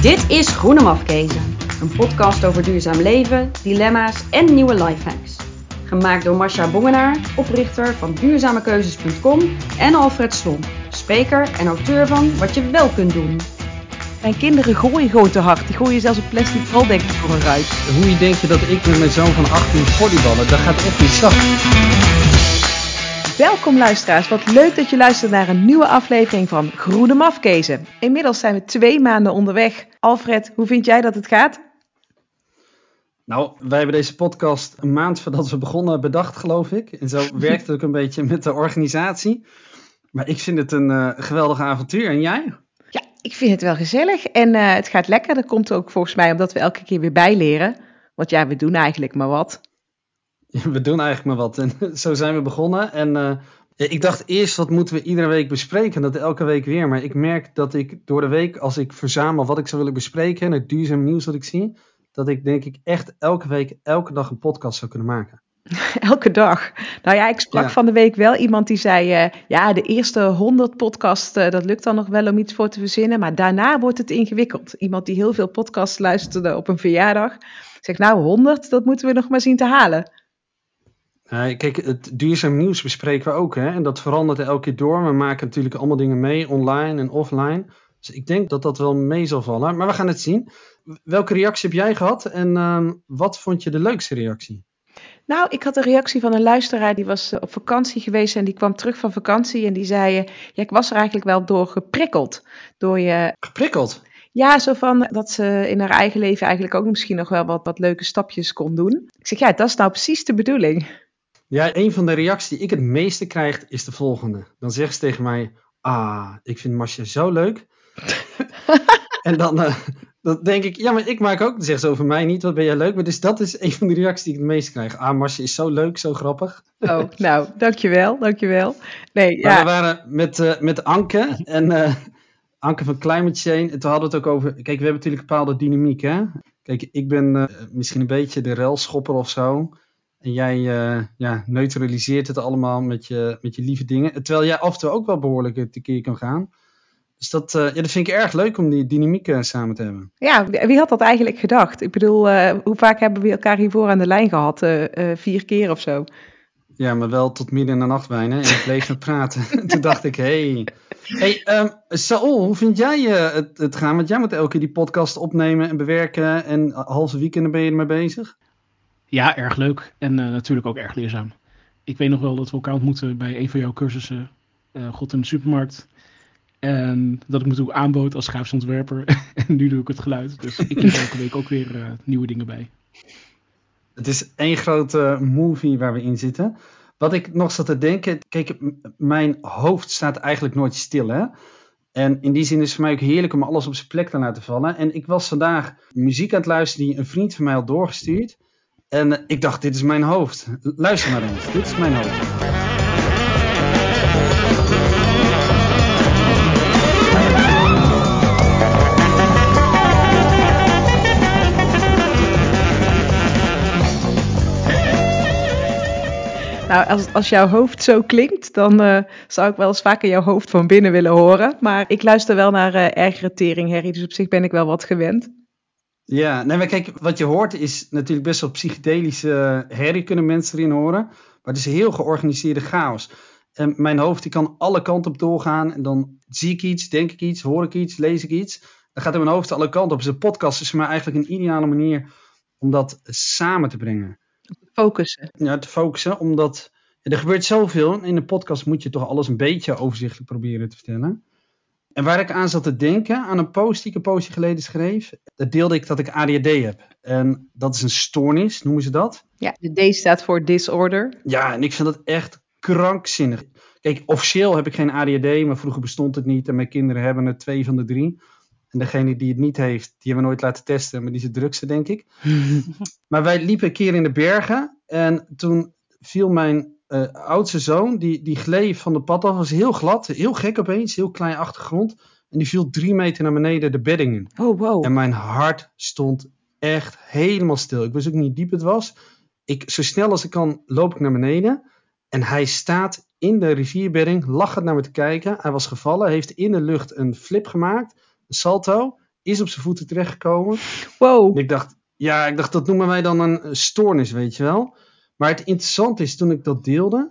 Dit is Groene Mafkezen, een podcast over duurzaam leven, dilemma's en nieuwe lifehacks. Gemaakt door Masha Bongenaar, oprichter van duurzamekeuzes.com en Alfred Slom, spreker en auteur van Wat je wel kunt doen. Mijn kinderen gooien gewoon te hard. Die gooien zelfs een plastic val denk ik voor een ruit. Hoe je denkt je dat ik met mijn zoon van 18 volleyballen, dat gaat echt niet zacht. Welkom luisteraars, wat leuk dat je luistert naar een nieuwe aflevering van Groene Mafkezen. Inmiddels zijn we twee maanden onderweg. Alfred, hoe vind jij dat het gaat? Nou, wij hebben deze podcast een maand voordat we begonnen bedacht, geloof ik. En zo werkt het ook een beetje met de organisatie. Maar ik vind het een uh, geweldig avontuur. En jij? Ja, ik vind het wel gezellig en uh, het gaat lekker. Dat komt ook volgens mij omdat we elke keer weer bijleren. Want ja, we doen eigenlijk maar wat. We doen eigenlijk maar wat. En zo zijn we begonnen. En uh, ik dacht eerst, wat moeten we iedere week bespreken? Dat elke week weer. Maar ik merk dat ik door de week, als ik verzamel wat ik zou willen bespreken... en het duurzaam nieuws dat ik zie... dat ik denk ik echt elke week, elke dag een podcast zou kunnen maken. Elke dag. Nou ja, ik sprak ja. van de week wel iemand die zei: uh, Ja, de eerste 100 podcasts, uh, dat lukt dan nog wel om iets voor te verzinnen. Maar daarna wordt het ingewikkeld. Iemand die heel veel podcasts luisterde op een verjaardag. Zegt: Nou, 100, dat moeten we nog maar zien te halen. Uh, kijk, het duurzaam nieuws bespreken we ook. Hè? En dat verandert elke keer door. We maken natuurlijk allemaal dingen mee, online en offline. Dus ik denk dat dat wel mee zal vallen. Maar we gaan het zien. Welke reactie heb jij gehad en uh, wat vond je de leukste reactie? Nou, ik had een reactie van een luisteraar die was op vakantie geweest en die kwam terug van vakantie en die zei: Ja, ik was er eigenlijk wel door geprikkeld. Door je. Geprikkeld? Ja, zo van dat ze in haar eigen leven eigenlijk ook misschien nog wel wat, wat leuke stapjes kon doen. Ik zeg: Ja, dat is nou precies de bedoeling. Ja, een van de reacties die ik het meeste krijg is de volgende. Dan zegt ze tegen mij: Ah, ik vind Masja zo leuk. en dan, uh, dan denk ik, ja, maar ik maak ook. Dan zegt ze over mij niet, wat ben jij leuk. Maar dus dat is een van de reacties die ik het meest krijg. Ah, Masje is zo leuk, zo grappig. Oh, nou, dankjewel, dankjewel. Nee, maar ja. we waren met, uh, met Anke en uh, Anke van Climate Change. En toen hadden we het ook over, kijk, we hebben natuurlijk een bepaalde dynamiek, hè. Kijk, ik ben misschien een beetje de relschopper of zo. En jij ja, neutraliseert het allemaal met je, met je lieve dingen. Terwijl jij af en toe ook wel behoorlijk tekeer kan gaan. Dus dat, uh, ja, dat vind ik erg leuk om die dynamiek uh, samen te hebben. Ja, wie had dat eigenlijk gedacht? Ik bedoel, hoe vaak hebben we elkaar hiervoor aan de lijn gehad? vier keer of zo? Ja, maar wel tot midden in de nacht bijna. En ik bleef met praten. Toen dacht ik, hey. hey um, Saul, hoe vind jij het, het gaan? Want jij moet elke keer die podcast opnemen en bewerken. En halve weekenden ben je ermee bezig. Ja, erg leuk. En natuurlijk ook erg leerzaam. Ik weet nog wel dat we elkaar ontmoeten bij een van jouw cursussen. God in de supermarkt. En dat ik me toen aanbood als grafisch en nu doe ik het geluid. Dus ik heb elke week ook weer uh, nieuwe dingen bij. Het is één grote movie waar we in zitten. Wat ik nog zat te denken. Kijk, mijn hoofd staat eigenlijk nooit stil. Hè? En in die zin is het voor mij ook heerlijk om alles op zijn plek te laten vallen. En ik was vandaag muziek aan het luisteren die een vriend van mij had doorgestuurd. En uh, ik dacht, dit is mijn hoofd. Luister maar eens. Dit is mijn hoofd. Nou, als, als jouw hoofd zo klinkt, dan uh, zou ik wel eens vaker jouw hoofd van binnen willen horen. Maar ik luister wel naar uh, ergere teringherrie, dus op zich ben ik wel wat gewend. Ja, nee, maar kijk, wat je hoort is natuurlijk best wel psychedelische herrie kunnen mensen erin horen. Maar het is heel georganiseerde chaos. En mijn hoofd die kan alle kanten op doorgaan. En dan zie ik iets, denk ik iets, hoor ik iets, lees ik iets. Dan gaat in mijn hoofd alle kanten op. Dus een podcast is voor mij eigenlijk een ideale manier om dat samen te brengen focussen. Ja, te focussen, omdat er gebeurt zoveel. In een podcast moet je toch alles een beetje overzichtelijk proberen te vertellen. En waar ik aan zat te denken, aan een post die ik een poosje geleden schreef, dat deelde ik dat ik ADHD heb. En dat is een stoornis, noemen ze dat. Ja, de D staat voor disorder. Ja, en ik vind dat echt krankzinnig. Kijk, officieel heb ik geen ADHD, maar vroeger bestond het niet. En mijn kinderen hebben het twee van de drie. En degene die het niet heeft, die hebben we nooit laten testen, maar die is het drukste, denk ik. maar wij liepen een keer in de bergen en toen viel mijn uh, oudste zoon, die, die gleed van de pad af, was heel glad, heel gek opeens, heel klein achtergrond. En die viel drie meter naar beneden de bedding in. Oh, wow. En mijn hart stond echt helemaal stil. Ik wist ook niet hoe diep het was. Ik, zo snel als ik kan, loop ik naar beneden. En hij staat in de rivierbedding, lachend naar me te kijken. Hij was gevallen, heeft in de lucht een flip gemaakt, een salto. is op zijn voeten terechtgekomen. Wow. ik dacht, ja, ik dacht, dat noemen wij dan een stoornis, weet je wel. Maar het interessante is, toen ik dat deelde,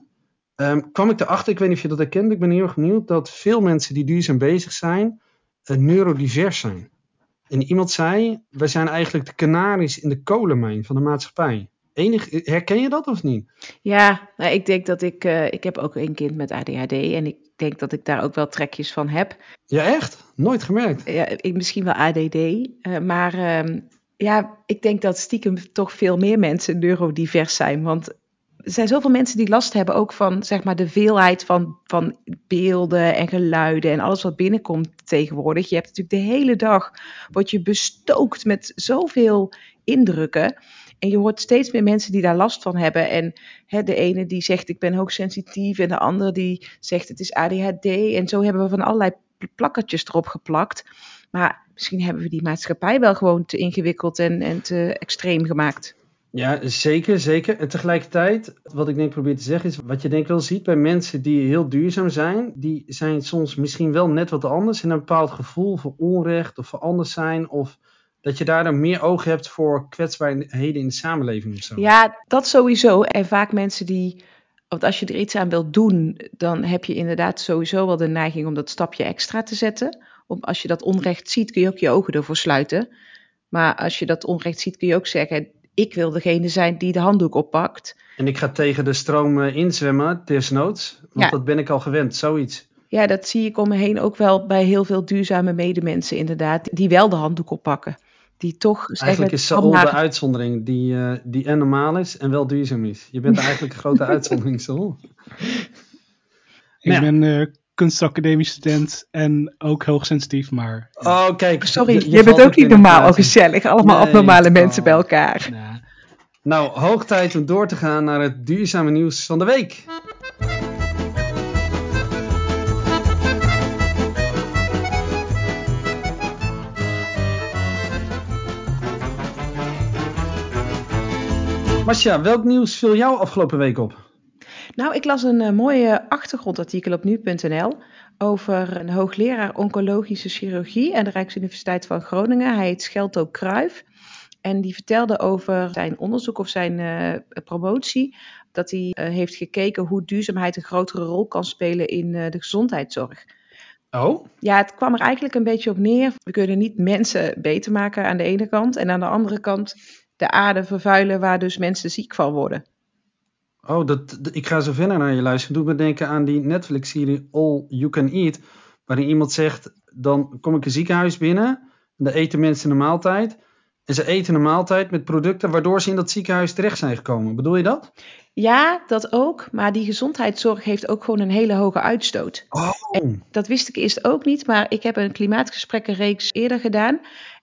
um, kwam ik erachter, ik weet niet of je dat herkent, ik ben heel erg benieuwd, dat veel mensen die duurzaam bezig zijn, uh, neurodivers zijn. En iemand zei, wij zijn eigenlijk de kanaries in de kolenmijn van de maatschappij. Enig, herken je dat of niet? Ja, nou, ik denk dat ik, uh, ik heb ook een kind met ADHD en ik denk dat ik daar ook wel trekjes van heb. Ja, echt? Nooit gemerkt? Ja, ik, misschien wel ADD, uh, maar uh, ja, ik denk dat stiekem toch veel meer mensen neurodivers zijn. Want er zijn zoveel mensen die last hebben ook van zeg maar, de veelheid van, van beelden en geluiden en alles wat binnenkomt tegenwoordig. Je hebt natuurlijk de hele dag, word je bestookt met zoveel indrukken. En je hoort steeds meer mensen die daar last van hebben. En hè, de ene die zegt ik ben hoogsensitief en de andere die zegt het is ADHD. En zo hebben we van allerlei plakkertjes erop geplakt. Maar misschien hebben we die maatschappij wel gewoon te ingewikkeld en, en te extreem gemaakt. Ja, zeker, zeker. En tegelijkertijd, wat ik denk probeer te zeggen, is wat je denk wel ziet bij mensen die heel duurzaam zijn, die zijn soms misschien wel net wat anders en een bepaald gevoel voor onrecht of voor anders zijn of dat je daar dan meer oog hebt voor kwetsbaarheden in de samenleving of zo. Ja, dat sowieso. En vaak mensen die, want als je er iets aan wilt doen, dan heb je inderdaad sowieso wel de neiging om dat stapje extra te zetten. Om, als je dat onrecht ziet, kun je ook je ogen ervoor sluiten. Maar als je dat onrecht ziet, kun je ook zeggen, ik wil degene zijn die de handdoek oppakt. En ik ga tegen de stroom inzwemmen, desnoods. Want ja. dat ben ik al gewend, zoiets. Ja, dat zie ik om me heen ook wel bij heel veel duurzame medemensen inderdaad, die wel de handdoek oppakken. Die toch eigenlijk is Saul de uitzondering die, uh, die en normaal is en wel duurzaam is. Je bent eigenlijk een grote uitzondering, Saul. Ik ja. ben uh, kunstacademisch student en ook hoogsensitief, maar... Oh, kijk. Sorry, je, je bent ook niet normaal of gezellig. Allemaal nee, abnormale mensen oh, bij elkaar. Nah. Nou, hoog tijd om door te gaan naar het duurzame nieuws van de week. Masja, welk nieuws viel jou afgelopen week op? Nou, ik las een uh, mooi achtergrondartikel op nu.nl over een hoogleraar oncologische chirurgie aan de Rijksuniversiteit van Groningen. Hij heet Schelto Kruijf. En die vertelde over zijn onderzoek of zijn uh, promotie. Dat hij uh, heeft gekeken hoe duurzaamheid een grotere rol kan spelen in de gezondheidszorg. Oh? Ja, het kwam er eigenlijk een beetje op neer. We kunnen niet mensen beter maken aan de ene kant. En aan de andere kant de aarde vervuilen waar dus mensen ziek van worden. Oh, dat, ik ga zo verder naar je luisteren. Doe me denken aan die Netflix-serie All You Can Eat. Waarin iemand zegt, dan kom ik een ziekenhuis binnen. En dan eten mensen een maaltijd. En ze eten een maaltijd met producten waardoor ze in dat ziekenhuis terecht zijn gekomen. Bedoel je dat? Ja, dat ook. Maar die gezondheidszorg heeft ook gewoon een hele hoge uitstoot. Oh. En dat wist ik eerst ook niet, maar ik heb een klimaatgesprekkenreeks eerder gedaan.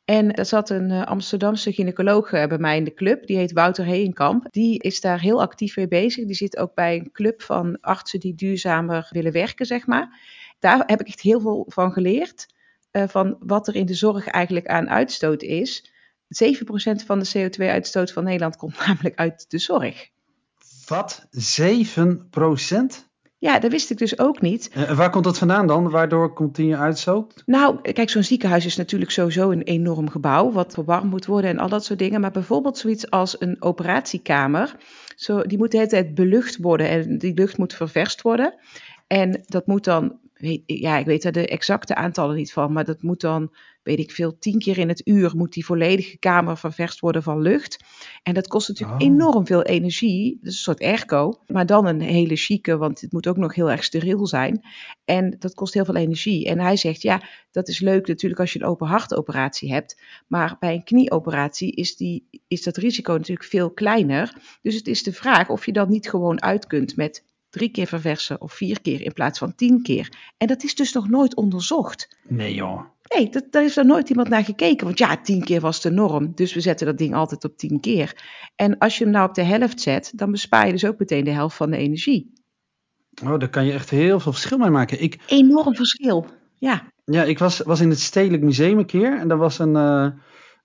En er zat een uh, Amsterdamse gynaecoloog uh, bij mij in de club, die heet Wouter Heenkamp. Die is daar heel actief mee bezig. Die zit ook bij een club van artsen die duurzamer willen werken, zeg maar. Daar heb ik echt heel veel van geleerd, uh, van wat er in de zorg eigenlijk aan uitstoot is. 7% van de CO2-uitstoot van Nederland komt namelijk uit de zorg. Wat? 7%? Ja, dat wist ik dus ook niet. En waar komt dat vandaan dan? Waardoor komt die uitstoot? Nou, kijk, zo'n ziekenhuis is natuurlijk sowieso een enorm gebouw, wat verwarmd moet worden en al dat soort dingen. Maar bijvoorbeeld zoiets als een operatiekamer, zo, die moet de hele tijd belucht worden en die lucht moet ververst worden. En dat moet dan, ja, ik weet er de exacte aantallen niet van, maar dat moet dan, weet ik veel, tien keer in het uur moet die volledige kamer ververst worden van lucht. En dat kost natuurlijk oh. enorm veel energie. Dat is een soort airco, maar dan een hele chique, want het moet ook nog heel erg steriel zijn. En dat kost heel veel energie. En hij zegt, ja, dat is leuk natuurlijk als je een open hartoperatie hebt, maar bij een knieoperatie is, die, is dat risico natuurlijk veel kleiner. Dus het is de vraag of je dan niet gewoon uit kunt met drie keer verversen of vier keer in plaats van tien keer. En dat is dus nog nooit onderzocht. Nee joh. Nee, dat, daar heeft er nooit iemand naar gekeken. Want ja, tien keer was de norm. Dus we zetten dat ding altijd op tien keer. En als je hem nou op de helft zet, dan bespaar je dus ook meteen de helft van de energie. Oh, daar kan je echt heel veel verschil mee maken. Ik, Enorm verschil, ja. Ja, ik was, was in het Stedelijk Museum een keer. En daar was een, uh,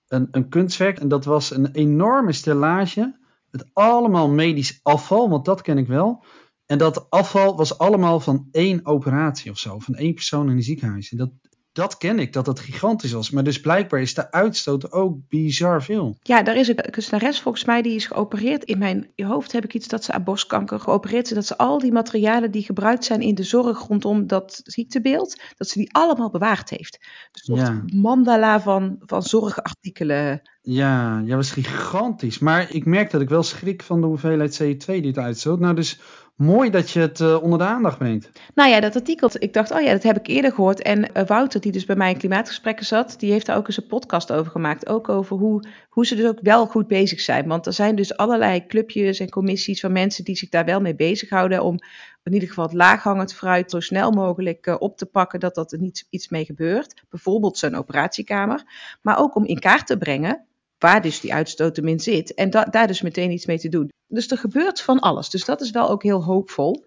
een, een kunstwerk. En dat was een enorme stellage. Met allemaal medisch afval, want dat ken ik wel. En dat afval was allemaal van één operatie of zo. Van één persoon in een ziekenhuis. En dat, dat ken ik, dat het gigantisch was. Maar dus blijkbaar is de uitstoot ook bizar veel. Ja, daar is een kunstenares volgens mij die is geopereerd. In mijn hoofd heb ik iets dat ze aan borstkanker geopereerd is. Dat ze al die materialen die gebruikt zijn in de zorg rondom dat ziektebeeld, dat ze die allemaal bewaard heeft. Dus een Ja. mandala van, van zorgartikelen. Ja, ja, was gigantisch. Maar ik merk dat ik wel schrik van de hoeveelheid CO2 die het uitstoot. Nou, dus mooi dat je het eh, onder de aandacht brengt. Nou ja, dat artikel, ik dacht, oh ja, dat heb ik eerder gehoord. En eh, Wouter, die dus bij mij in klimaatgesprekken zat, die heeft daar ook eens een podcast over gemaakt. Ook over hoe, hoe ze dus ook wel goed bezig zijn. Want er zijn dus allerlei clubjes en commissies van mensen die zich daar wel mee bezighouden. Om in ieder geval het laaghangend fruit zo snel mogelijk eh, op te pakken dat dat er niet iets mee gebeurt. Bijvoorbeeld zo'n operatiekamer. Maar ook om in kaart te brengen waar dus die uitstoot hem in zit. En da- daar dus meteen iets mee te doen. Dus er gebeurt van alles. Dus dat is wel ook heel hoopvol.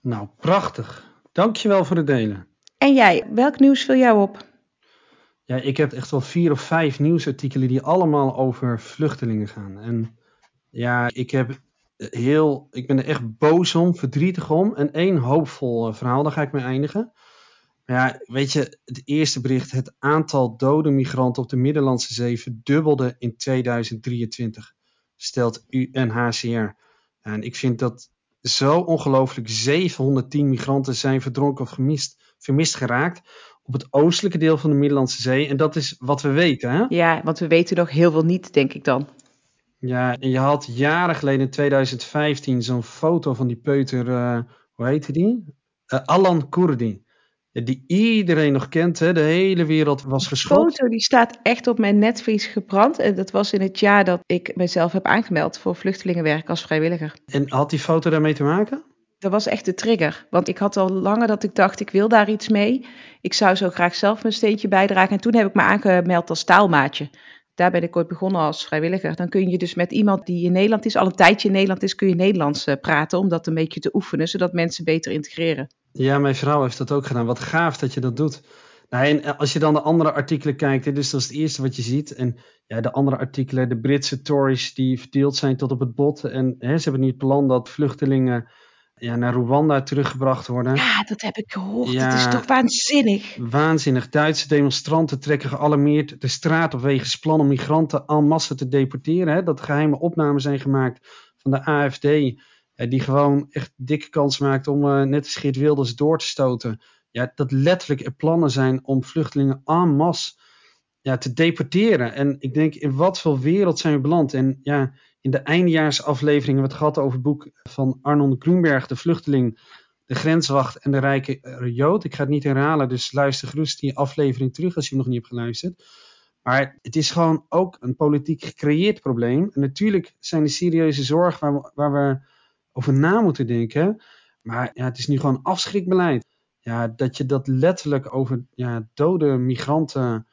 Nou, prachtig. Dankjewel voor het delen. En jij, welk nieuws viel jou op? Ja, ik heb echt wel vier of vijf nieuwsartikelen die allemaal over vluchtelingen gaan. En ja, ik heb heel, ik ben er echt boos om, verdrietig om. En één hoopvol eh, verhaal, daar ga ik mee eindigen. Ja, weet je, het eerste bericht, het aantal dode migranten op de Middellandse Zee verdubbelde in 2023, stelt UNHCR. En ik vind dat zo ongelooflijk. 710 migranten zijn verdronken of gemist, vermist geraakt op het oostelijke deel van de Middellandse Zee. En dat is wat we weten, hè? Ja, want we weten nog heel veel niet, denk ik dan. Ja, en je had jaren geleden in 2015 zo'n foto van die peuter, eh, hoe heette die? Eh, Alan Kurdi. Die iedereen nog kent, hè? de hele wereld was De geschokt. foto die staat echt op mijn netvlies gebrand. En dat was in het jaar dat ik mezelf heb aangemeld voor vluchtelingenwerk als vrijwilliger. En had die foto daarmee te maken? Dat was echt de trigger. Want ik had al langer dat ik dacht, ik wil daar iets mee. Ik zou zo graag zelf mijn steentje bijdragen. En toen heb ik me aangemeld als taalmaatje. Daar ben ik ooit begonnen als vrijwilliger. Dan kun je dus met iemand die in Nederland is, al een tijdje in Nederland is, kun je Nederlands eh, praten. Om dat een beetje te oefenen, zodat mensen beter integreren. Ja, mijn vrouw heeft dat ook gedaan. Wat gaaf dat je dat doet. Nou, en als je dan de andere artikelen kijkt, hè, dus dat is het eerste wat je ziet. En ja, de andere artikelen, de Britse Tories die verdeeld zijn tot op het bot. En hè, ze hebben nu het plan dat vluchtelingen ja, naar Rwanda teruggebracht worden. Ja, dat heb ik gehoord. Ja. Dat is toch waanzinnig. Waanzinnig. Duitse demonstranten trekken gealarmeerd de straat op wegens plan om migranten en masse te deporteren. Hè. Dat geheime opnamen zijn gemaakt van de AFD. Eh, die gewoon echt dikke kans maakt om eh, net als Geert Wilders door te stoten. Ja, dat letterlijk er plannen zijn om vluchtelingen en masse ja, te deporteren. En ik denk, in wat voor wereld zijn we beland? En ja, in de eindejaarsaflevering hebben we het gehad over het boek van Arnon Grunberg, de vluchteling, de grenswacht en de rijke Jood. Ik ga het niet herhalen, dus luister gerust die aflevering terug als je hem nog niet hebt geluisterd. Maar het is gewoon ook een politiek gecreëerd probleem. Natuurlijk zijn er serieuze zorgen waar waar we over na moeten denken. Maar ja, het is nu gewoon afschrikbeleid. Ja, dat je dat letterlijk over ja, dode migranten.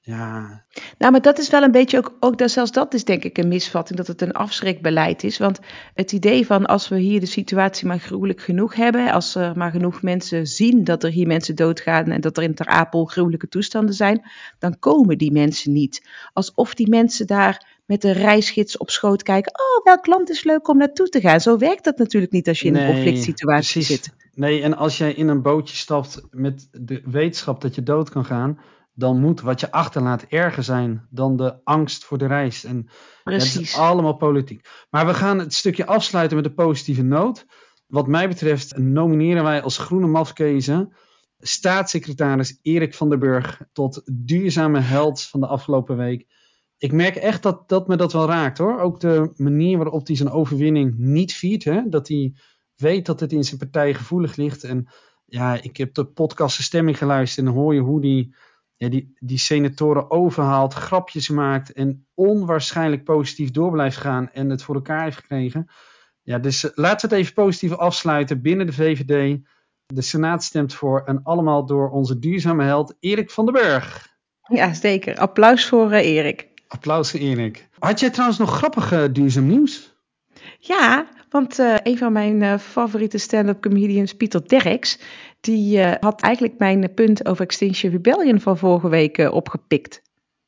Ja, Nou, maar dat is wel een beetje ook, ook dat, zelfs dat is denk ik een misvatting, dat het een afschrikbeleid is. Want het idee van als we hier de situatie maar gruwelijk genoeg hebben, als er maar genoeg mensen zien dat er hier mensen doodgaan en dat er in Ter Apel gruwelijke toestanden zijn, dan komen die mensen niet. Alsof die mensen daar met een reisgids op schoot kijken, oh, welk land is leuk om naartoe te gaan. Zo werkt dat natuurlijk niet als je in een conflict situatie precies. zit. Nee, en als jij in een bootje stapt met de wetenschap dat je dood kan gaan, dan moet wat je achterlaat erger zijn dan de angst voor de reis. En ja, het is Precies. allemaal politiek. Maar we gaan het stukje afsluiten met een positieve noot. Wat mij betreft nomineren wij als groene mafkezen staatssecretaris Erik van der Burg tot duurzame held van de afgelopen week. Ik merk echt dat, dat me dat wel raakt hoor. Ook de manier waarop hij zijn overwinning niet viert. Hè? Dat hij weet dat het in zijn partij gevoelig ligt. En ja, ik heb de podcast De Stemming geluisterd en dan hoor je hoe die, die, die senatoren overhaalt, grapjes maakt en onwaarschijnlijk positief door blijft gaan en het voor elkaar heeft gekregen. Ja, dus eh, laten we het even positief afsluiten binnen de VVD. De Senaat stemt voor en allemaal door onze duurzame held Erik van den Burg. Ja, zeker. Applaus voor eh, Erik. Applaus Erik. Had jij trouwens nog grappige duurzaam nieuws? Ja, want eh, een van mijn eh, favoriete stand-up comedians, Pieter Derks, die eh, had eigenlijk mijn punt over Extinction Rebellion van vorige week opgepikt.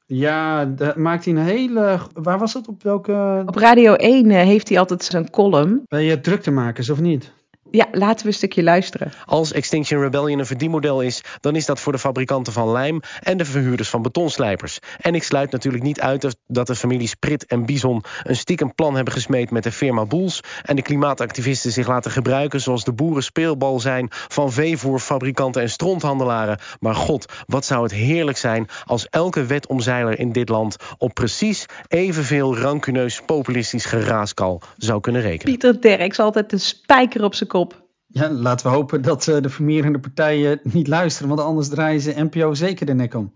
Ja, daar maakt hij een hele. Waar was het? Op welke. Op Radio 1 eh, heeft hij altijd zijn column. Bij je druktemakers of niet? Ja, laten we een stukje luisteren. Als Extinction Rebellion een verdienmodel is, dan is dat voor de fabrikanten van lijm en de verhuurders van betonslijpers. En ik sluit natuurlijk niet uit dat de families Prit en Bison een stiekem plan hebben gesmeed met de firma Boels en de klimaatactivisten zich laten gebruiken zoals de boeren speelbal zijn van veevoerfabrikanten en stronthandelaren. Maar god, wat zou het heerlijk zijn als elke wetomzeiler in dit land op precies evenveel rancuneus populistisch geraaskal zou kunnen rekenen. Pieter Derks altijd een spijker op zijn kop. Ja, laten we hopen dat uh, de vermierende partijen niet luisteren, want anders draaien ze NPO zeker de nek om.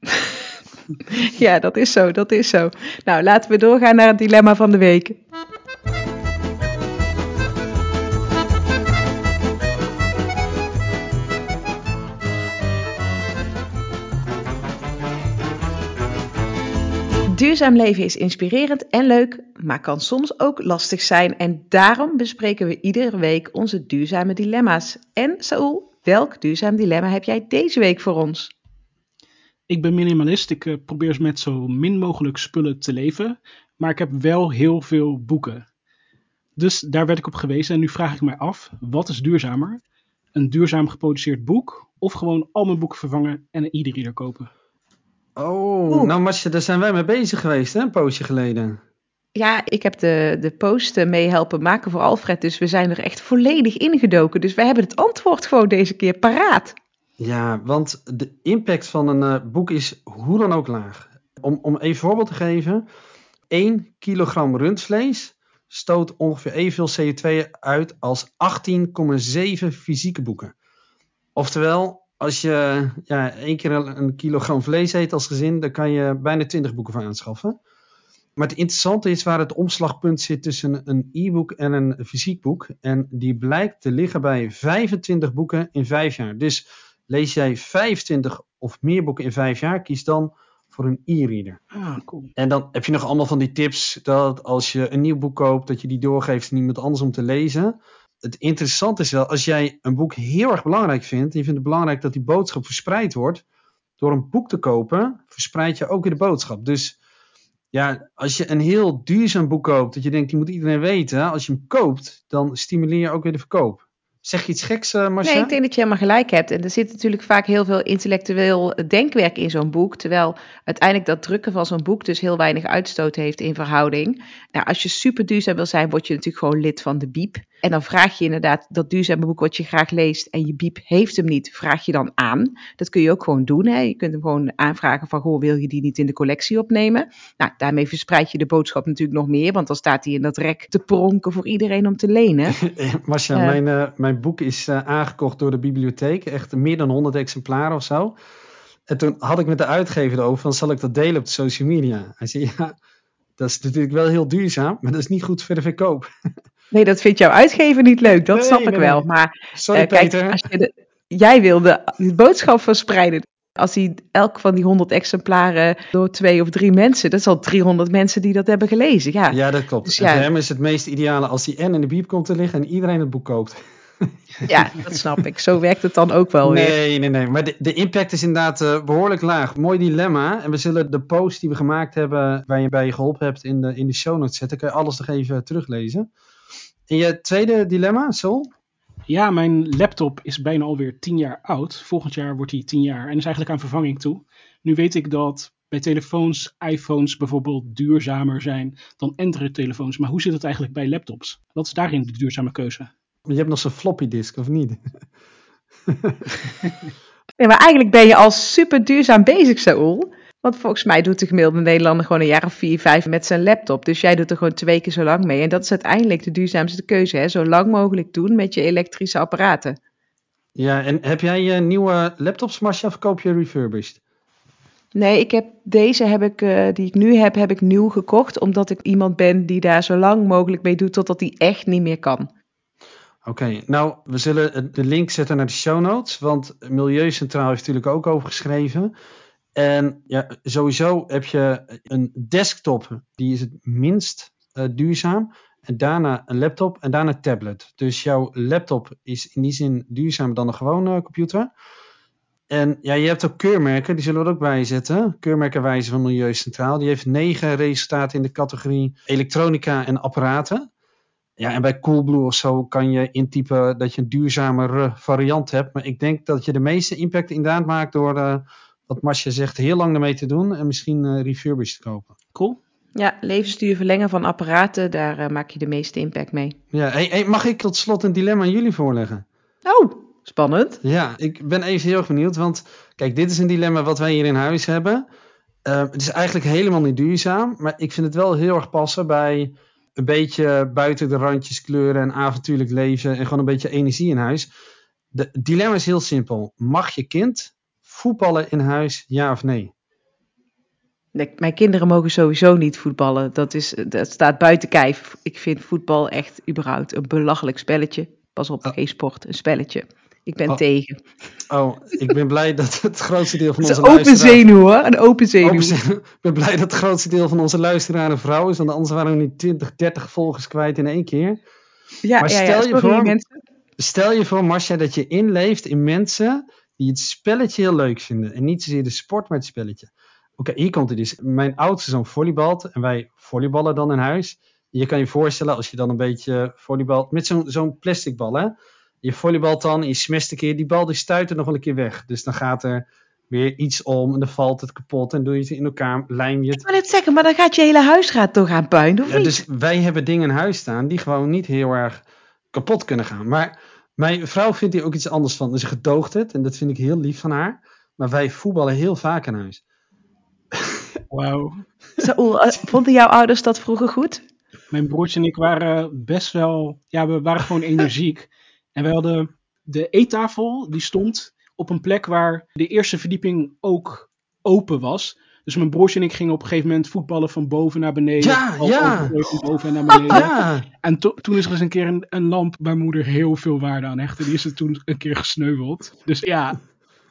ja, dat is zo, dat is zo. Nou, laten we doorgaan naar het dilemma van de week. Duurzaam leven is inspirerend en leuk, maar kan soms ook lastig zijn. En daarom bespreken we iedere week onze duurzame dilemma's. En Saul, welk duurzaam dilemma heb jij deze week voor ons? Ik ben minimalist. Ik uh, probeer met zo min mogelijk spullen te leven. Maar ik heb wel heel veel boeken. Dus daar werd ik op gewezen. En nu vraag ik mij af: wat is duurzamer? Een duurzaam geproduceerd boek of gewoon al mijn boeken vervangen en een e-reader kopen? Oh, nou Marcia, daar zijn wij mee bezig geweest, hè, een poosje geleden. Ja, ik heb de, de post mee helpen maken voor Alfred, dus we zijn er echt volledig ingedoken. Dus wij hebben het antwoord gewoon deze keer paraat. Ja, want de impact van een uh, boek is hoe dan ook laag. Om, om even een voorbeeld te geven, 1 kilogram rundvlees stoot ongeveer evenveel CO2 uit als 18,7 fysieke boeken. Oftewel, als je ja, één keer een kilogram vlees eet als gezin, dan kan je bijna 20 boeken van aanschaffen. Maar het interessante is waar het omslagpunt zit tussen een e-book en een fysiek boek. En die blijkt te liggen bij 25 boeken in 5 jaar. Dus lees jij 25 of meer boeken in 5 jaar, kies dan voor een e-reader. Ah, cool. En dan heb je nog allemaal van die tips dat als je een nieuw boek koopt, dat je die doorgeeft aan iemand anders om te lezen het interessante is wel, als jij een boek heel erg belangrijk vindt, en je vindt het belangrijk dat die boodschap verspreid wordt, door een boek te kopen, verspreid je ook weer de boodschap. Dus ja, als je een heel duurzaam boek koopt, dat je denkt, die moet iedereen weten, als je hem koopt, dan stimuleer je ook weer de verkoop. Zeg je iets geks, uh, Marcia? Nee, ik denk dat je helemaal gelijk hebt. En er zit natuurlijk vaak heel veel intellectueel denkwerk in zo'n boek. Terwijl uiteindelijk dat drukken van zo'n boek dus heel weinig uitstoot heeft in verhouding. Nou, als je super duurzaam wil zijn, word je natuurlijk gewoon lid van de BIEB. En dan vraag je inderdaad dat duurzame boek wat je graag leest en je biep heeft hem niet, vraag je dan aan. Dat kun je ook gewoon doen. Hè? Je kunt hem gewoon aanvragen van, goh, wil je die niet in de collectie opnemen? Nou, daarmee verspreid je de boodschap natuurlijk nog meer, want dan staat hij in dat rek te pronken voor iedereen om te lenen. Marcia, uh, mijn, uh, mijn boek is uh, aangekocht door de bibliotheek, echt meer dan 100 exemplaren of zo. En toen had ik met de uitgever over, van zal ik dat delen op de social media? Hij zei, ja, dat is natuurlijk wel heel duurzaam, maar dat is niet goed voor de verkoop. Nee, dat vindt jouw uitgever niet leuk, dat nee, snap ik wel. Maar Sorry, uh, kijk, Peter. Als je de, jij wilde de boodschap verspreiden. Als hij elk van die 100 exemplaren door twee of drie mensen, dat is al 300 mensen die dat hebben gelezen. Ja, ja dat klopt. Dus ja, voor hem is het meest ideale als hij en in de biep komt te liggen en iedereen het boek koopt. Ja, dat snap ik. Zo werkt het dan ook wel nee, weer. Nee, nee, nee. Maar de, de impact is inderdaad uh, behoorlijk laag. Mooi dilemma. En we zullen de post die we gemaakt hebben, waar je bij je geholpen hebt, in de, in de show notes zetten. Kun je alles nog even teruglezen. En je tweede dilemma, Sol? Ja, mijn laptop is bijna alweer 10 jaar oud. Volgend jaar wordt hij 10 jaar en is eigenlijk aan vervanging toe. Nu weet ik dat bij telefoons, iPhones bijvoorbeeld duurzamer zijn dan Android-telefoons. Maar hoe zit het eigenlijk bij laptops? Wat is daarin de duurzame keuze? Je hebt nog zo'n floppy disk, of niet? nee, maar eigenlijk ben je al super duurzaam bezig, Saul. Want volgens mij doet de gemiddelde Nederlander gewoon een jaar of vier, vijf met zijn laptop. Dus jij doet er gewoon twee keer zo lang mee. En dat is uiteindelijk de duurzaamste keuze. Hè? Zo lang mogelijk doen met je elektrische apparaten. Ja, en heb jij je nieuwe laptops, Marcia, of koop je refurbished? Nee, ik heb, deze heb ik, uh, die ik nu heb, heb ik nieuw gekocht. Omdat ik iemand ben die daar zo lang mogelijk mee doet totdat hij echt niet meer kan. Oké, nou, we zullen de link zetten naar de show notes. Want Milieucentraal heeft natuurlijk ook over geschreven. En ja, sowieso heb je een desktop, die is het minst uh, duurzaam. En daarna een laptop en daarna een tablet. Dus jouw laptop is in die zin duurzamer dan een gewone computer. En ja, je hebt ook keurmerken, die zullen we er ook bij zetten. Keurmerkenwijze van Milieucentraal. Die heeft negen resultaten in de categorie elektronica en apparaten. Ja, en bij Coolblue of zo kan je intypen dat je een duurzamere variant hebt. Maar ik denk dat je de meeste impact inderdaad maakt door, uh, wat Masje zegt, heel lang ermee te doen en misschien uh, refurbished te kopen. Cool. Ja, levensduur verlengen van apparaten, daar uh, maak je de meeste impact mee. Ja, hey, hey, mag ik tot slot een dilemma aan jullie voorleggen? Oh, spannend. Ja, ik ben even heel erg benieuwd, want kijk, dit is een dilemma wat wij hier in huis hebben. het is eigenlijk helemaal niet duurzaam, maar ik vind het wel heel erg passen bij een beetje buiten de randjes kleuren en avontuurlijk leven en gewoon een beetje energie in huis. De dilemma is heel simpel. Mag je kind voetballen in huis, ja of nee? nee mijn kinderen mogen sowieso niet voetballen. Dat, is, dat staat buiten kijf. Ik vind voetbal echt überhaupt een belachelijk spelletje. Pas op, oh. geen sport, een spelletje. Ik ben oh. tegen. Oh, ik ben blij dat het grootste deel van onze luisteraars... Een open zenuw hoor, een open zenuw. Open zenuw. Ik ben blij dat het grootste deel van onze luisteraars een vrouw is, want anders waren we niet 20, 30 volgers kwijt in één keer. Ja, maar stel, ja, je voor, mensen. stel je voor, Marcia, dat je inleeft in mensen die het spelletje heel leuk vinden. En niet zozeer de sport, maar het spelletje. Oké, hier komt het dus. Mijn oudste zoon volleybalt en wij volleyballen dan in huis. Je kan je voorstellen, als je dan een beetje volleybalt, met zo'n zo'n plastic bal hè je volleybalt dan, je smest een keer, die bal die stuit er nog wel een keer weg. Dus dan gaat er weer iets om en dan valt het kapot en doe je het in elkaar, lijm je het. Ik wil het zeggen, maar dan gaat je hele huisraad toch aan puin, of ja, niet? Dus wij hebben dingen in huis staan die gewoon niet heel erg kapot kunnen gaan. Maar mijn vrouw vindt hier ook iets anders van. Dus ze gedoogt het en dat vind ik heel lief van haar. Maar wij voetballen heel vaak in huis. Wauw. Eh, vonden jouw ouders dat vroeger goed? Mijn broertje en ik waren best wel, ja, we waren gewoon energiek. En we hadden de eettafel, die stond op een plek waar de eerste verdieping ook open was. Dus mijn broertje en ik gingen op een gegeven moment voetballen van boven naar beneden. Ja, ja. Van boven en naar beneden. Ja. En to toen is er eens een keer een, een lamp waar moeder heel veel waarde aan hechtte. Die is er toen een keer gesneuveld. Dus ja,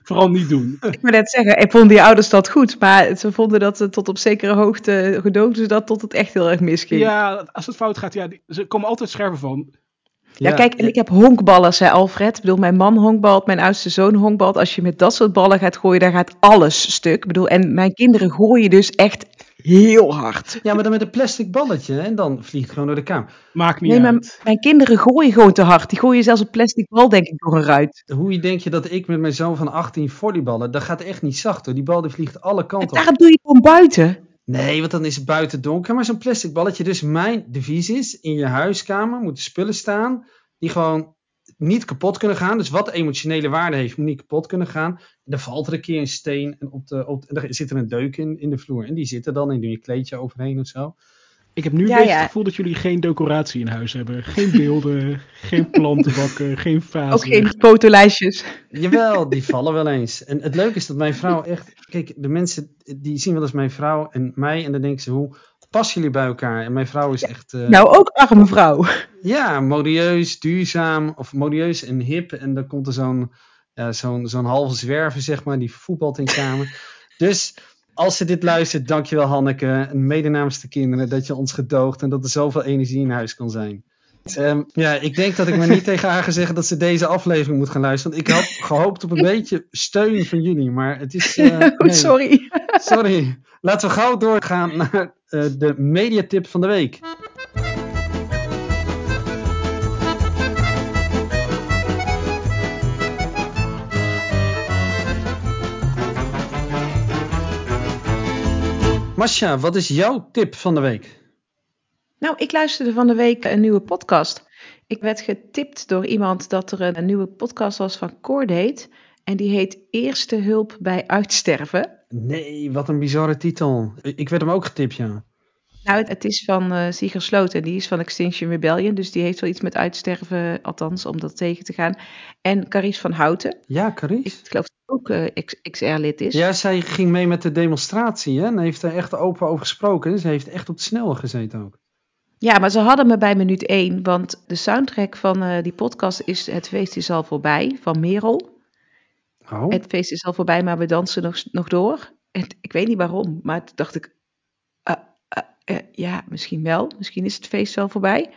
vooral niet doen. Ik moet net zeggen, ik vond die ouders dat goed. Maar ze vonden dat het tot op zekere hoogte gedoogden ze dat tot het echt heel erg misging. Ja, als het fout gaat, ja, die, ze komen altijd scherper van. Ja, kijk, en ik heb honkballen, zei Alfred. Ik bedoel, mijn man honkbalt, mijn oudste zoon honkbalt. Als je met dat soort ballen gaat gooien, dan gaat alles stuk. Ik bedoel, en mijn kinderen gooien dus echt heel hard. Ja, maar dan met een plastic balletje en dan vliegt het gewoon door de kamer. Maakt niet nee, uit. Maar mijn kinderen gooien gewoon te hard. Die gooien zelfs een plastic bal, denk ik, door een ruit. Hoe denk je dat ik met mijn zoon van 18 volleyballen, dat gaat echt niet zacht hoor. Die bal die vliegt alle kanten op. Daarom doe je gewoon buiten. Nee, want dan is het buiten donker. Maar zo'n plastic balletje. Dus mijn devies is, in je huiskamer moeten spullen staan die gewoon niet kapot kunnen gaan. Dus wat emotionele waarde heeft, moet niet kapot kunnen gaan. En dan valt er een keer een steen en, op de, op, er zit er een deuk in, in de vloer. En die zitten dan en doe je kleedje overheen of zo. Ik heb nu ja, een beetje ja. het gevoel dat jullie geen decoratie in huis hebben. Geen beelden, geen plantenbakken, geen vazen. Ook geen fotolijstjes. Jawel, die vallen wel eens. En het leuke is dat mijn vrouw echt... Kijk, de mensen die zien wel eens mijn vrouw en mij en dan denken ze... hoe passen jullie bij elkaar? En mijn vrouw is echt... Uh, nou, ook arme vrouw. Ja, modieus, duurzaam of modieus en hip. En dan komt er zo'n ja, zo'n zo'n halve zwerver, zeg maar, die voetbalt in de kamer. dus als ze dit luistert, dankjewel Hanneke. En mede namens de kinderen dat je ons gedoogt en dat er zoveel energie in huis kan zijn. Um, ja, ik denk dat ik maar niet tegen haar ga zeggen dat ze deze aflevering moet gaan luisteren. Want ik had gehoopt op een beetje steun van jullie, maar het is... Uh, nee. Sorry. Sorry. Laten we gauw doorgaan naar uh, de mediatip van de week. Masha, wat is jouw tip van de week? Nou, ik luisterde van de week een nieuwe podcast. Ik werd getipt door iemand dat er een nieuwe podcast was van Cordate. En die heet Eerste Hulp bij Uitsterven. Nee, wat een bizarre titel. Ik werd hem ook getipt, ja. Nou, het is van uh, Sieger Sloot en die is van Extinction Rebellion. Dus die heeft wel iets met uitsterven, althans, om dat tegen te gaan. En Caries van Houten. Ja, Caries. Ik geloof dat ook uh, XR-lid is. Ja, zij ging mee met de demonstratie hè? en heeft er echt open over gesproken. Ze heeft echt op de snelle gezeten ook. Ja, maar ze hadden me bij minuut 1, want de soundtrack van uh, die podcast is Het feest is al voorbij van Merel. Oh. Het feest is al voorbij, maar we dansen nog, nog door. En ik weet niet waarom, maar toen dacht ik, uh, ja, misschien wel. Misschien is het feest wel voorbij.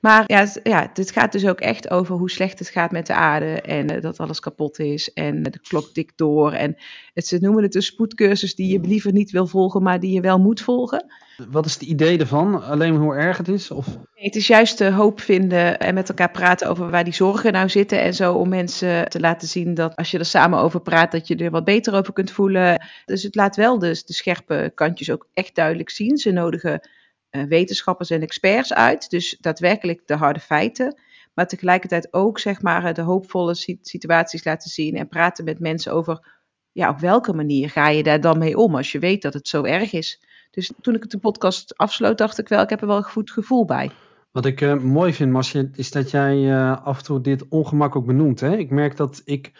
Maar ja, ja, dit gaat dus ook echt over hoe slecht het gaat met de aarde. En dat alles kapot is. En de klok tikt door. En het, ze noemen het een spoedcursus die je liever niet wil volgen, maar die je wel moet volgen. Wat is het idee ervan? Alleen hoe erg het is? Of? Het is juist de hoop vinden en met elkaar praten over waar die zorgen nou zitten en zo. Om mensen te laten zien dat als je er samen over praat, dat je er wat beter over kunt voelen. Dus het laat wel dus de scherpe kantjes ook echt duidelijk zien. Ze nodigen uh, wetenschappers en experts uit. Dus daadwerkelijk de harde feiten. Maar tegelijkertijd ook zeg maar, de hoopvolle situaties laten zien en praten met mensen over ja, op welke manier ga je daar dan mee om als je weet dat het zo erg is. Dus toen ik de podcast afsloot, dacht ik wel, ik heb er wel een goed gevoel bij. Wat ik uh, mooi vind, Marcia, is dat jij uh, af en toe dit ongemak ook benoemt. Hè? Ik merk dat ik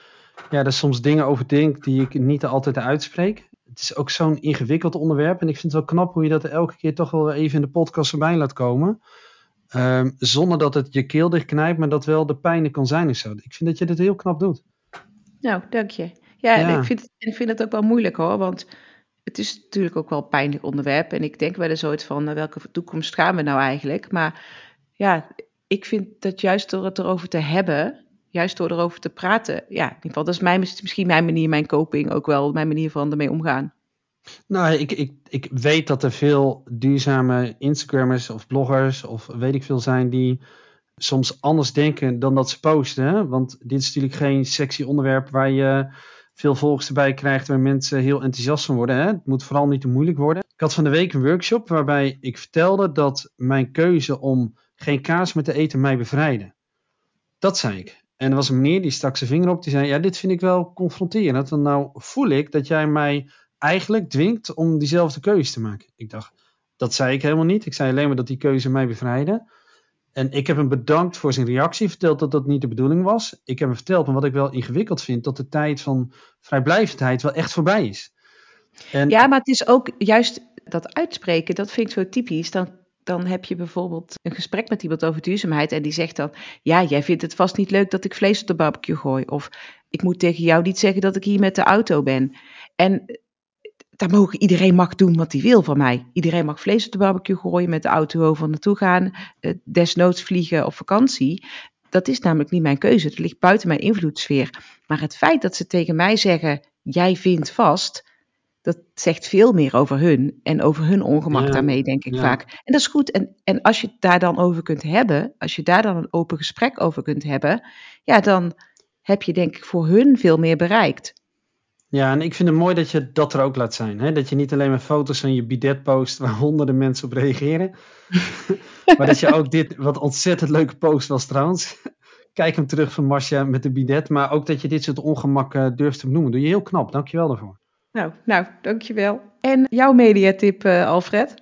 ja, er soms dingen over denk die ik niet altijd uitspreek. Het is ook zo'n ingewikkeld onderwerp. En ik vind het wel knap hoe je dat elke keer toch wel even in de podcast erbij laat komen. Um, zonder dat het je keel dichtknijpt, maar dat wel de pijn kan zijn of zo. Ik vind dat je dit heel knap doet. Nou, dank je. Ja, ja. Ik, vind het, ik vind het ook wel moeilijk hoor, want het is natuurlijk ook wel een pijnlijk onderwerp. En ik denk wel eens ooit van, naar welke toekomst gaan we nou eigenlijk? Maar ja, ik vind dat juist door het erover te hebben, juist door erover te praten, ja, in ieder geval, dat is mijn, misschien mijn manier, mijn coping ook wel, mijn manier van ermee omgaan. Nou, ik, ik, ik weet dat er veel duurzame Instagrammers of bloggers of weet ik veel zijn die soms anders denken dan dat ze posten. Want dit is natuurlijk geen sexy onderwerp waar je veel volgers erbij krijgt waar mensen heel enthousiast van worden. Hè? Het moet vooral niet te moeilijk worden. Ik had van de week een workshop waarbij ik vertelde dat mijn keuze om geen kaas meer te eten mij bevrijdde. Dat zei ik. En er was een meneer die stak zijn vinger op, die zei: Ja, dit vind ik wel confronterend. Want nou voel ik dat jij mij eigenlijk dwingt om diezelfde keuze te maken. Ik dacht, dat zei ik helemaal niet. Ik zei alleen maar dat die keuze mij bevrijdde. En ik heb hem bedankt voor zijn reactie, verteld dat dat niet de bedoeling was. Ik heb hem verteld, maar wat ik wel ingewikkeld vind, dat de tijd van vrijblijvendheid wel echt voorbij is. En... Ja, maar het is ook juist dat uitspreken, dat vind ik zo typisch. Dan, dan heb je bijvoorbeeld een gesprek met iemand over duurzaamheid en die zegt dan, ja, jij vindt het vast niet leuk dat ik vlees op de barbecue gooi. Of ik moet tegen jou niet zeggen dat ik hier met de auto ben. En daar mogen iedereen mag doen wat hij wil van mij. Iedereen mag vlees op de barbecue gooien, met de auto over naartoe gaan, eh, desnoods vliegen op vakantie. Dat is namelijk niet mijn keuze. Het ligt buiten mijn invloedssfeer. Maar het feit dat ze tegen mij zeggen: jij vindt vast, dat zegt veel meer over hun en over hun ongemak daarmee, denk ik vaak. En dat is goed. En, en als je het daar dan over kunt hebben, als je daar dan een open gesprek over kunt hebben, ja, dan heb je denk ik voor hun veel meer bereikt. Ja, en ik vind het mooi dat je dat er ook laat zijn. Hè? Dat je niet alleen maar foto's van je bidet post waar honderden mensen op reageren. maar dat je ook dit, wat ontzettend leuke post was trouwens. Kijk hem terug van Marcia met de bidet. Maar ook dat je dit soort ongemakken durft te benoemen. Doe je heel knap. Dankjewel daarvoor. Nou, nou dankjewel. En jouw mediatip, uh, Alfred?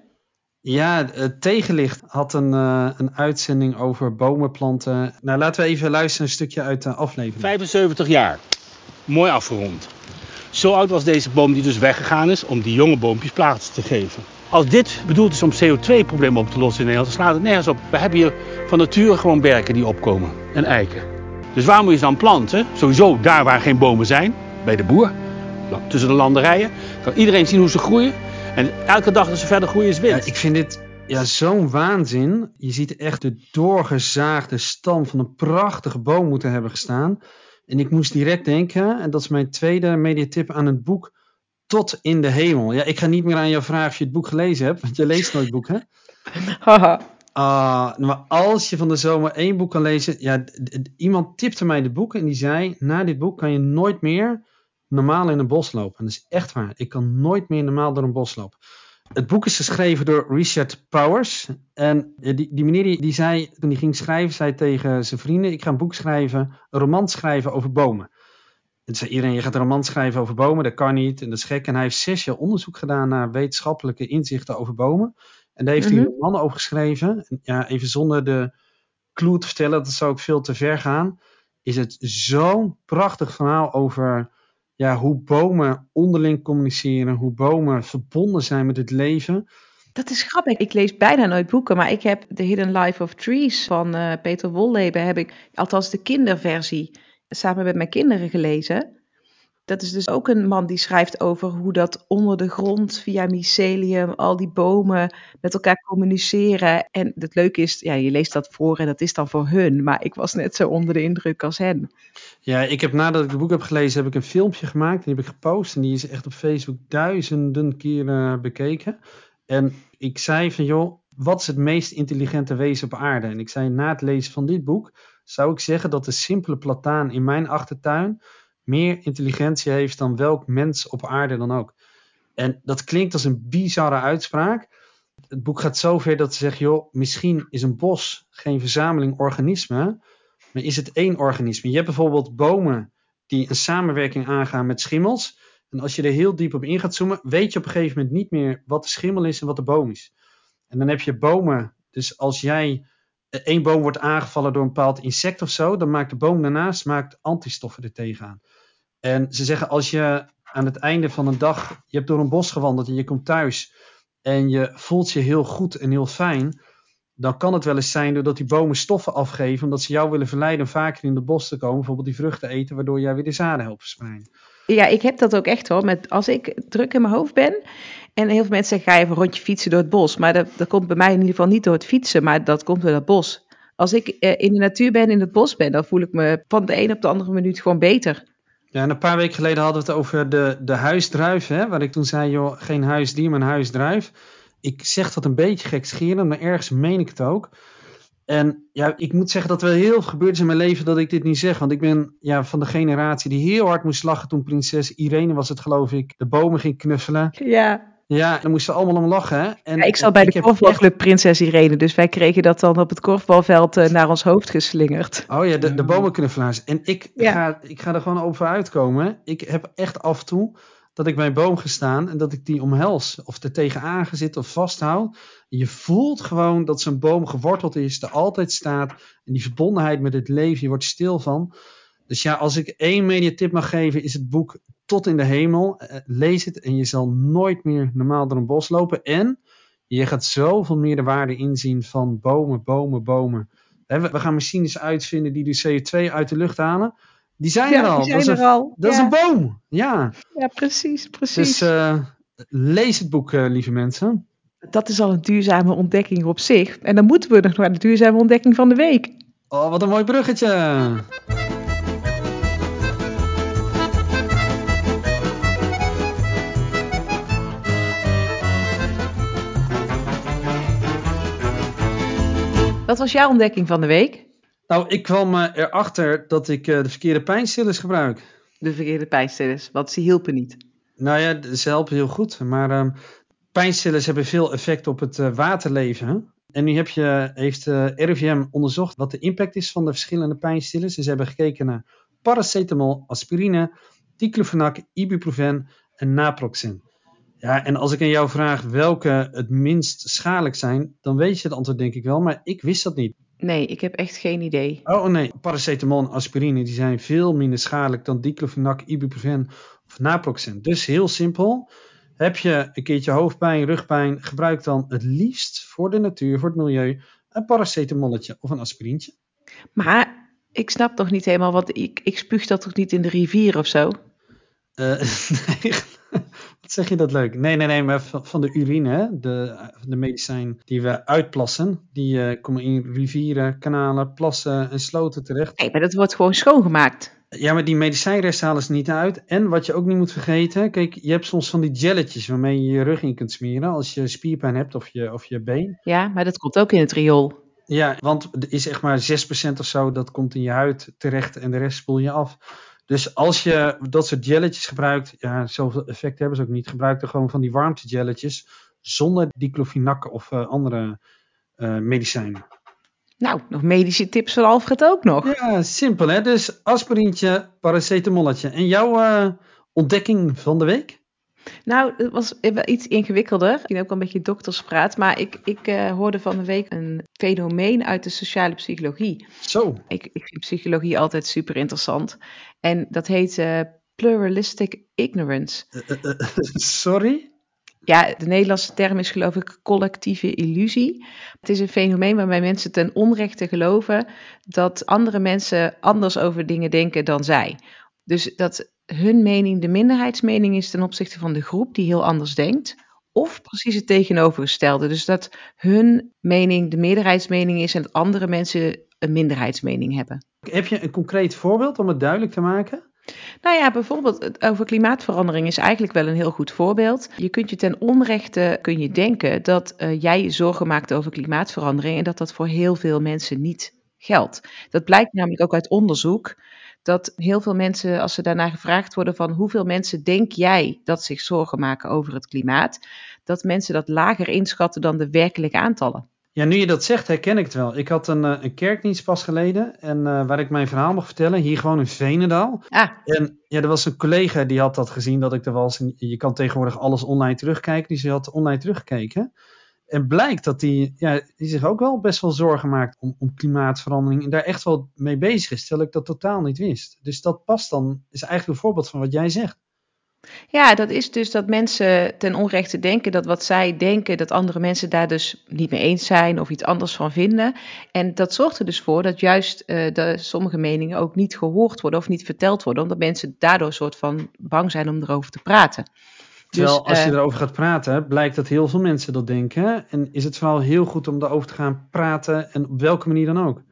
Ja, het Tegenlicht had een, uh, een uitzending over bomenplanten. Nou, laten we even luisteren een stukje uit de aflevering. 75 jaar. Mooi afgerond. Zo oud was deze boom die dus weggegaan is om die jonge boompjes plaats te geven. Als dit bedoeld is om CO2-problemen op te lossen in Nederland, dan slaat het nergens op. We hebben hier van nature gewoon berken die opkomen en eiken. Dus waar moet je ze dan planten? Sowieso daar waar geen bomen zijn, bij de boer. Tussen de landerijen. Kan iedereen zien hoe ze groeien. En elke dag dat ze verder groeien is winst. Ik vind dit ja, zo'n waanzin. Je ziet echt de doorgezaagde stam van een prachtige boom moeten hebben gestaan. En ik moest direct denken, en dat is mijn tweede mediatip, aan het boek Tot in de Hemel. Ja, ik ga niet meer aan jou vragen of je het boek gelezen hebt, want je leest nooit boek, hè? Haha. uh, maar als je van de zomer één boek kan lezen, ja, iemand tipte mij het boek en die zei, na dit boek kan je nooit meer normaal in een bos lopen. En dat is echt waar. Ik kan nooit meer normaal door een bos lopen. Het boek is geschreven door Richard Powers. En die, die meneer die, die zei, toen hij ging schrijven, zei tegen zijn vrienden: Ik ga een boek schrijven, een roman schrijven over bomen. En zei iedereen: Je gaat een roman schrijven over bomen, dat kan niet. En dat is gek. En hij heeft zes jaar onderzoek gedaan naar wetenschappelijke inzichten over bomen. En daar heeft hij mhm. een roman over geschreven. ja, even zonder de clue te vertellen, dat zou ook veel te ver gaan. Is het zo'n prachtig verhaal over ja, hoe bomen onderling communiceren, hoe bomen verbonden zijn met het leven. Dat is grappig. Ik lees bijna nooit boeken, maar ik heb The Hidden Life of Trees van uh, Peter Wolleben, heb ik, althans de kinderversie, samen met mijn kinderen gelezen. Dat is dus ook een man die schrijft over hoe dat onder de grond via mycelium al die bomen met elkaar communiceren. En het leuke is, ja, je leest dat voor en dat is dan voor hun, maar ik was net zo onder de indruk als hen. Ja, ik heb nadat ik het boek heb gelezen, heb ik een filmpje gemaakt. Die heb ik gepost en die is echt op Facebook duizenden keren bekeken. En Ik zei van joh, wat is het meest intelligente wezen op aarde? En ik zei na het lezen van dit boek, zou ik zeggen dat de simpele plataan in mijn achtertuin meer intelligentie heeft dan welk mens op aarde dan ook. En dat klinkt als een bizarre uitspraak. Het boek gaat zover dat ze zegt, joh, misschien is een bos geen verzameling organismen, maar is het één organisme. Je hebt bijvoorbeeld bomen die een samenwerking aangaan met schimmels. En als je er heel diep op in gaat zoomen, weet je op een gegeven moment niet meer wat de schimmel is en wat de boom is. En dan heb je bomen. Dus als jij één boom wordt aangevallen door een bepaald insect of zo, dan maakt de boom daarnaast maakt antistoffen er tegenaan. En ze zeggen als je aan het einde van een dag, je hebt door een bos gewandeld en je komt thuis en je voelt je heel goed en heel fijn, dan kan het wel eens zijn doordat die bomen stoffen afgeven, omdat ze jou willen verleiden vaker in het bos te komen, bijvoorbeeld die vruchten eten, waardoor jij weer de zaden helpt verspreiden. Ja, ik heb dat ook echt hoor. Met, als ik druk in mijn hoofd ben en heel veel mensen zeggen, ga even een rondje fietsen door het bos. Maar dat, dat komt bij mij in ieder geval niet door het fietsen, maar dat komt door het bos. Als ik eh, in de natuur ben, in het bos ben, dan voel ik me van de een op de andere minuut gewoon beter. Ja, en een paar weken geleden hadden we het over de, de huisdruif, hè, waar ik toen zei, joh, geen huisdier, maar een huisdruif. Ik zeg dat een beetje gekscherend, maar ergens meen ik het ook. En ja, ik moet zeggen dat er heel veel gebeurd is in mijn leven dat ik dit niet zeg. Want ik ben ja, van de generatie die heel hard moest lachen toen prinses Irene was het geloof ik, de bomen ging knuffelen. Ja. Ja, daar moesten allemaal om lachen. Hè? En, ja, ik zat bij de korfbalclub echt... Prinses Irene, dus wij kregen dat dan op het korfbalveld uh, naar ons hoofd geslingerd. Oh ja, de, de bomenknuffelaars. En ik, ja. ga, ik ga er gewoon over uitkomen. Ik heb echt af en toe dat ik bij een boom gestaan en dat ik die omhels of er tegenaan gezit of vasthoud. Je voelt gewoon dat zo'n boom geworteld is, er altijd staat. En die verbondenheid met het leven, je wordt stil van. Dus ja, als ik één mediatip mag geven, is het boek Tot in de Hemel. Uh, lees het en je zal nooit meer normaal door een bos lopen. En je gaat zoveel meer de waarde inzien van bomen, bomen, bomen. We gaan machines uitvinden die de CO2 uit de lucht halen. Die zijn ja, er al. Die zijn dat is, er een, al. dat ja. is een boom. Ja, ja precies, precies. Dus uh, lees het boek, uh, lieve mensen. Dat is al een duurzame ontdekking op zich. En dan moeten we nog naar de duurzame ontdekking van de week. Oh, wat een mooi bruggetje. Wat was jouw ontdekking van de week? Nou, ik kwam erachter dat ik uh, de verkeerde pijnstillers gebruik. De verkeerde pijnstillers, want ze hielpen niet. Nou ja, ze helpen heel goed. Maar uh, pijnstillers hebben veel effect op het uh, waterleven. En nu heb je, heeft uh, RIVM onderzocht wat de impact is van de verschillende pijnstillers. En ze hebben gekeken naar paracetamol, aspirine, diclofenac, ibuprofen en naproxen. Ja, en als ik aan jou vraag welke het minst schadelijk zijn, dan weet je het antwoord denk ik wel. Maar ik wist dat niet. Nee, ik heb echt geen idee. Oh nee, paracetamol en aspirine die zijn veel minder schadelijk dan diclofenac, ibuprofen of naproxen. Dus heel simpel. Heb je een keertje hoofdpijn, rugpijn, gebruik dan het liefst voor de natuur, voor het milieu, een paracetamolletje of een aspirintje. Maar ik snap toch niet helemaal, want ik, ik spuug dat toch niet in de rivier of zo? Uh, nee, wat zeg je dat leuk? Nee, nee, nee, maar van, van de urine, de, de medicijn die we uitplassen, die uh, komen in rivieren, kanalen, plassen en sloten terecht. Nee, maar dat wordt gewoon schoongemaakt. Ja, maar die medicijnresten halen ze niet uit. En wat je ook niet moet vergeten, kijk, je hebt soms van die jelletjes waarmee je je rug in kunt smeren als je spierpijn hebt of je, of je been. Ja, maar dat komt ook in het riool. Ja, want er is echt maar 6% of zo dat komt in je huid terecht en de rest spoel je af. Dus als je dat soort jelletjes gebruikt, ja, zoveel effect hebben ze ook niet. Gebruik er gewoon van die warmtejelletjes zonder diclofenac of uh, andere uh, medicijnen. Nou, nog medische tips voor Alfred ook nog. Ja, simpel hè. Dus aspirintje, paracetamolletje. En jouw uh, ontdekking van de week? Nou, het was iets ingewikkelder. Misschien ook een beetje dokterspraat. Maar ik, ik uh, hoorde van de week een fenomeen uit de sociale psychologie. Zo. Ik, ik vind psychologie altijd super interessant. En dat heet uh, pluralistic ignorance. Sorry? Ja, de Nederlandse term is geloof ik collectieve illusie. Het is een fenomeen waarbij mensen ten onrechte geloven dat andere mensen anders over dingen denken dan zij. Dus dat hun mening de minderheidsmening is ten opzichte van de groep die heel anders denkt. Of precies het tegenovergestelde. Dus dat hun mening de meerderheidsmening is en dat andere mensen een minderheidsmening hebben. Heb je een concreet voorbeeld om het duidelijk te maken? Nou ja, bijvoorbeeld over klimaatverandering is eigenlijk wel een heel goed voorbeeld. Je kunt je ten onrechte kun je denken dat uh, jij je zorgen maakt over klimaatverandering en dat dat voor heel veel mensen niet geldt. Dat blijkt namelijk ook uit onderzoek dat heel veel mensen, als ze daarna gevraagd worden van hoeveel mensen denk jij dat zich zorgen maken over het klimaat, dat mensen dat lager inschatten dan de werkelijke aantallen. Ja, nu je dat zegt, herken ik het wel. Ik had een, eh, een kerkdienst pas geleden en uh, waar ik mijn verhaal mocht vertellen, hier gewoon in Venendaal. Ah. En ja, er was een collega die had dat gezien, dat ik er was. En je kan tegenwoordig alles online terugkijken, die ze had online teruggekeken. En blijkt dat die, ja, die zich ook wel best wel zorgen maakt om, om klimaatverandering en daar echt wel mee bezig is, terwijl ik dat totaal niet wist. Dus dat past dan, is eigenlijk een voorbeeld van wat jij zegt. Ja, dat is dus dat mensen ten onrechte denken dat wat zij denken, dat andere mensen daar dus niet mee eens zijn of iets anders van vinden. En dat zorgt er dus voor dat juist uh, de, sommige meningen ook niet gehoord worden of niet verteld worden, omdat mensen daardoor een soort van bang zijn om erover te praten. Terwijl dus, als je uh, erover gaat praten, blijkt dat heel veel mensen dat denken. En is het vooral heel goed om erover te gaan praten en op welke manier dan ook.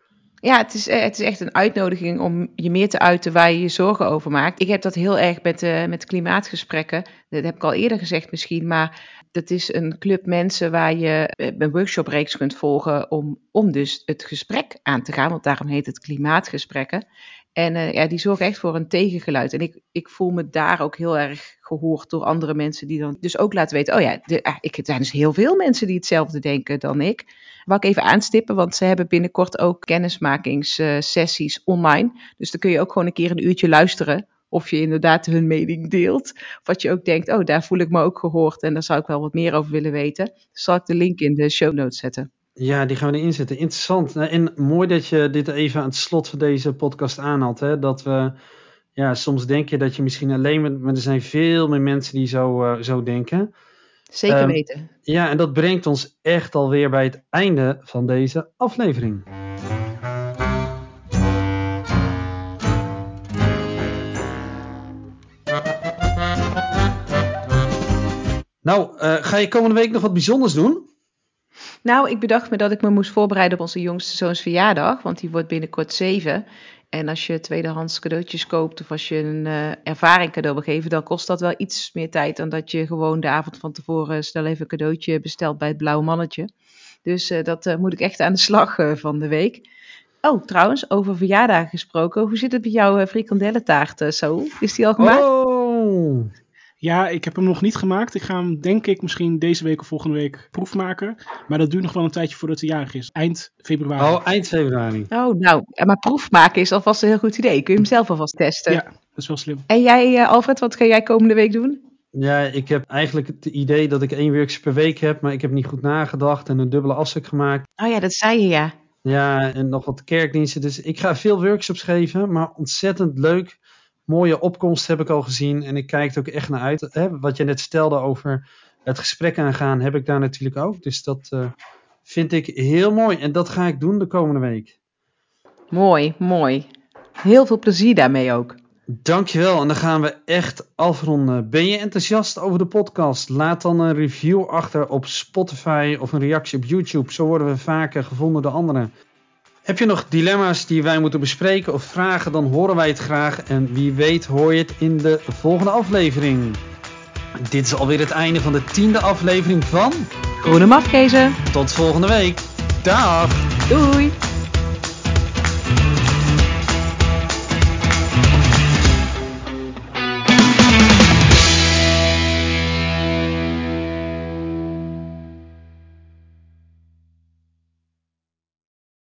Ja, het is, het is echt een uitnodiging om je meer te uiten waar je je zorgen over maakt. Ik heb dat heel erg met, uh, met klimaatgesprekken. Dat heb ik al eerder gezegd misschien, maar dat is een club mensen waar je een workshopreeks kunt volgen om, om dus het gesprek aan te gaan. Want daarom heet het klimaatgesprekken. En uh, ja, die zorgen echt voor een tegengeluid. En ik, ik voel me daar ook heel erg gehoord door andere mensen die dan dus ook laten weten: oh ja, de, ah, ik, er zijn dus heel veel mensen die hetzelfde denken dan ik. Wou ik even aanstippen, want ze hebben binnenkort ook kennismakingssessies online. Dus dan kun je ook gewoon een keer een uurtje luisteren of je inderdaad hun mening deelt. Of wat je ook denkt, oh, daar voel ik me ook gehoord en daar zou ik wel wat meer over willen weten. zal ik de link in de show notes zetten. Ja, die gaan we erin zetten. Interessant. Nou, en mooi dat je dit even aan het slot van deze podcast aanhaalt. Hè? Dat we, ja, soms denk je dat je misschien alleen bent, maar er zijn veel meer mensen die zo, uh, zo denken. Zeker um, weten. Ja, en dat brengt ons echt alweer bij het einde van deze aflevering. Nou, uh, ga je komende week nog wat bijzonders doen? Nou, ik bedacht me dat ik me moest voorbereiden op onze jongste zoons verjaardag, want die wordt binnenkort zeven. En als je tweedehands cadeautjes koopt of als je een uh, ervaring cadeau wil geven, dan kost dat wel iets meer tijd dan dat je gewoon de avond van tevoren snel even een cadeautje bestelt bij het blauwe mannetje. Dus uh, dat uh, moet ik echt aan de slag van de week. Oh, trouwens, over verjaardagen gesproken. Hoe zit het met jouw frikandellentaart, zo? Is die al gemaakt? Oh! Ja, ik heb hem nog niet gemaakt. Ik ga hem denk ik misschien deze week of volgende week proefmaken. Maar dat duurt nog wel een tijdje voordat hij jarig is. Eind februari. Oh, eind februari. Oh, nou, maar proefmaken is alvast een heel goed idee. Kun je hem zelf alvast testen? Ja, dat is wel slim. En jij, uh, Alfred, wat ga jij komende week doen? Ja, ik heb eigenlijk het idee dat ik één workshop per week heb, maar ik heb niet goed nagedacht en een dubbele afspraak gemaakt. Oh ja, dat zei je ja. Ja, en nog wat kerkdiensten. Dus ik ga veel workshops geven, maar ontzettend leuk mooie opkomst heb ik al gezien. En ik kijk er ook echt naar uit. Hè, wat je net stelde over het gesprek aangaan, heb ik daar natuurlijk ook. Dus dat uh, vind ik heel mooi. En dat ga ik doen de komende week. Mooi, mooi. Heel veel plezier daarmee ook. Dankjewel. En dan gaan we echt afronden. Ben je enthousiast over de podcast? Laat dan een review achter op Spotify of een reactie op YouTube. Zo worden we vaker gevonden door anderen. Heb je nog dilemma's die wij moeten bespreken of vragen, dan horen wij het graag. En wie weet hoor je het in de volgende aflevering. Dit is alweer het einde van de tiende aflevering van... Groene Mafkezen. Tot volgende week. Dag. Doei.